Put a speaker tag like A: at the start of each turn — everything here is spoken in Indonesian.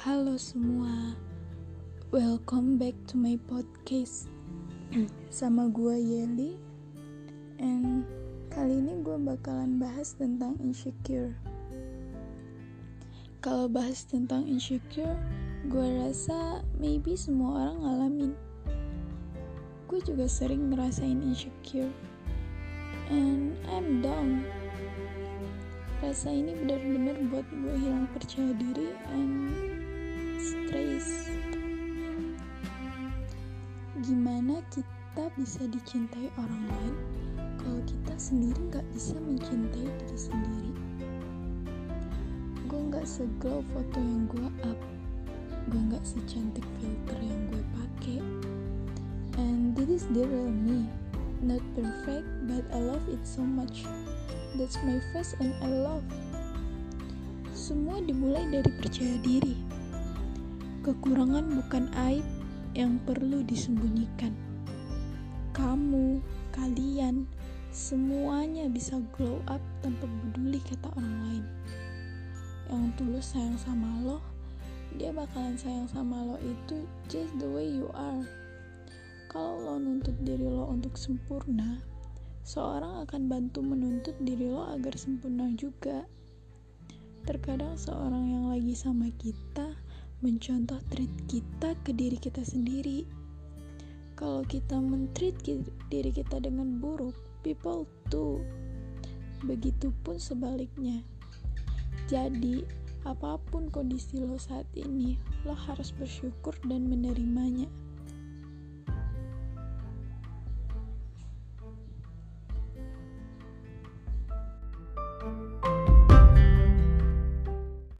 A: Halo semua, welcome back to my podcast sama gue Yeli. And kali ini gue bakalan bahas tentang insecure. Kalau bahas tentang insecure, gue rasa maybe semua orang ngalamin. Gue juga sering ngerasain insecure, and I'm down rasa ini benar-benar buat gue hilang percaya diri and stress. Gimana kita bisa dicintai orang lain kalau kita sendiri nggak bisa mencintai diri sendiri? Gue nggak seglow foto yang gue up. Gue nggak secantik filter yang gue pakai. And this is the real me. Not perfect but I love it so much. That's my face and I love. Semua dimulai dari percaya diri. Kekurangan bukan aib yang perlu disembunyikan. Kamu, kalian, semuanya bisa glow up tanpa peduli kata orang lain. Yang tulus sayang sama lo, dia bakalan sayang sama lo itu just the way you are. Kalau lo nuntut diri lo untuk sempurna, seorang akan bantu menuntut diri lo agar sempurna juga. Terkadang seorang yang lagi sama kita mencontoh treat kita ke diri kita sendiri. Kalau kita mentreat diri kita dengan buruk, people too. Begitupun sebaliknya. Jadi, apa pun kondisi lo saat ini, lo harus bersyukur dan menerimanya.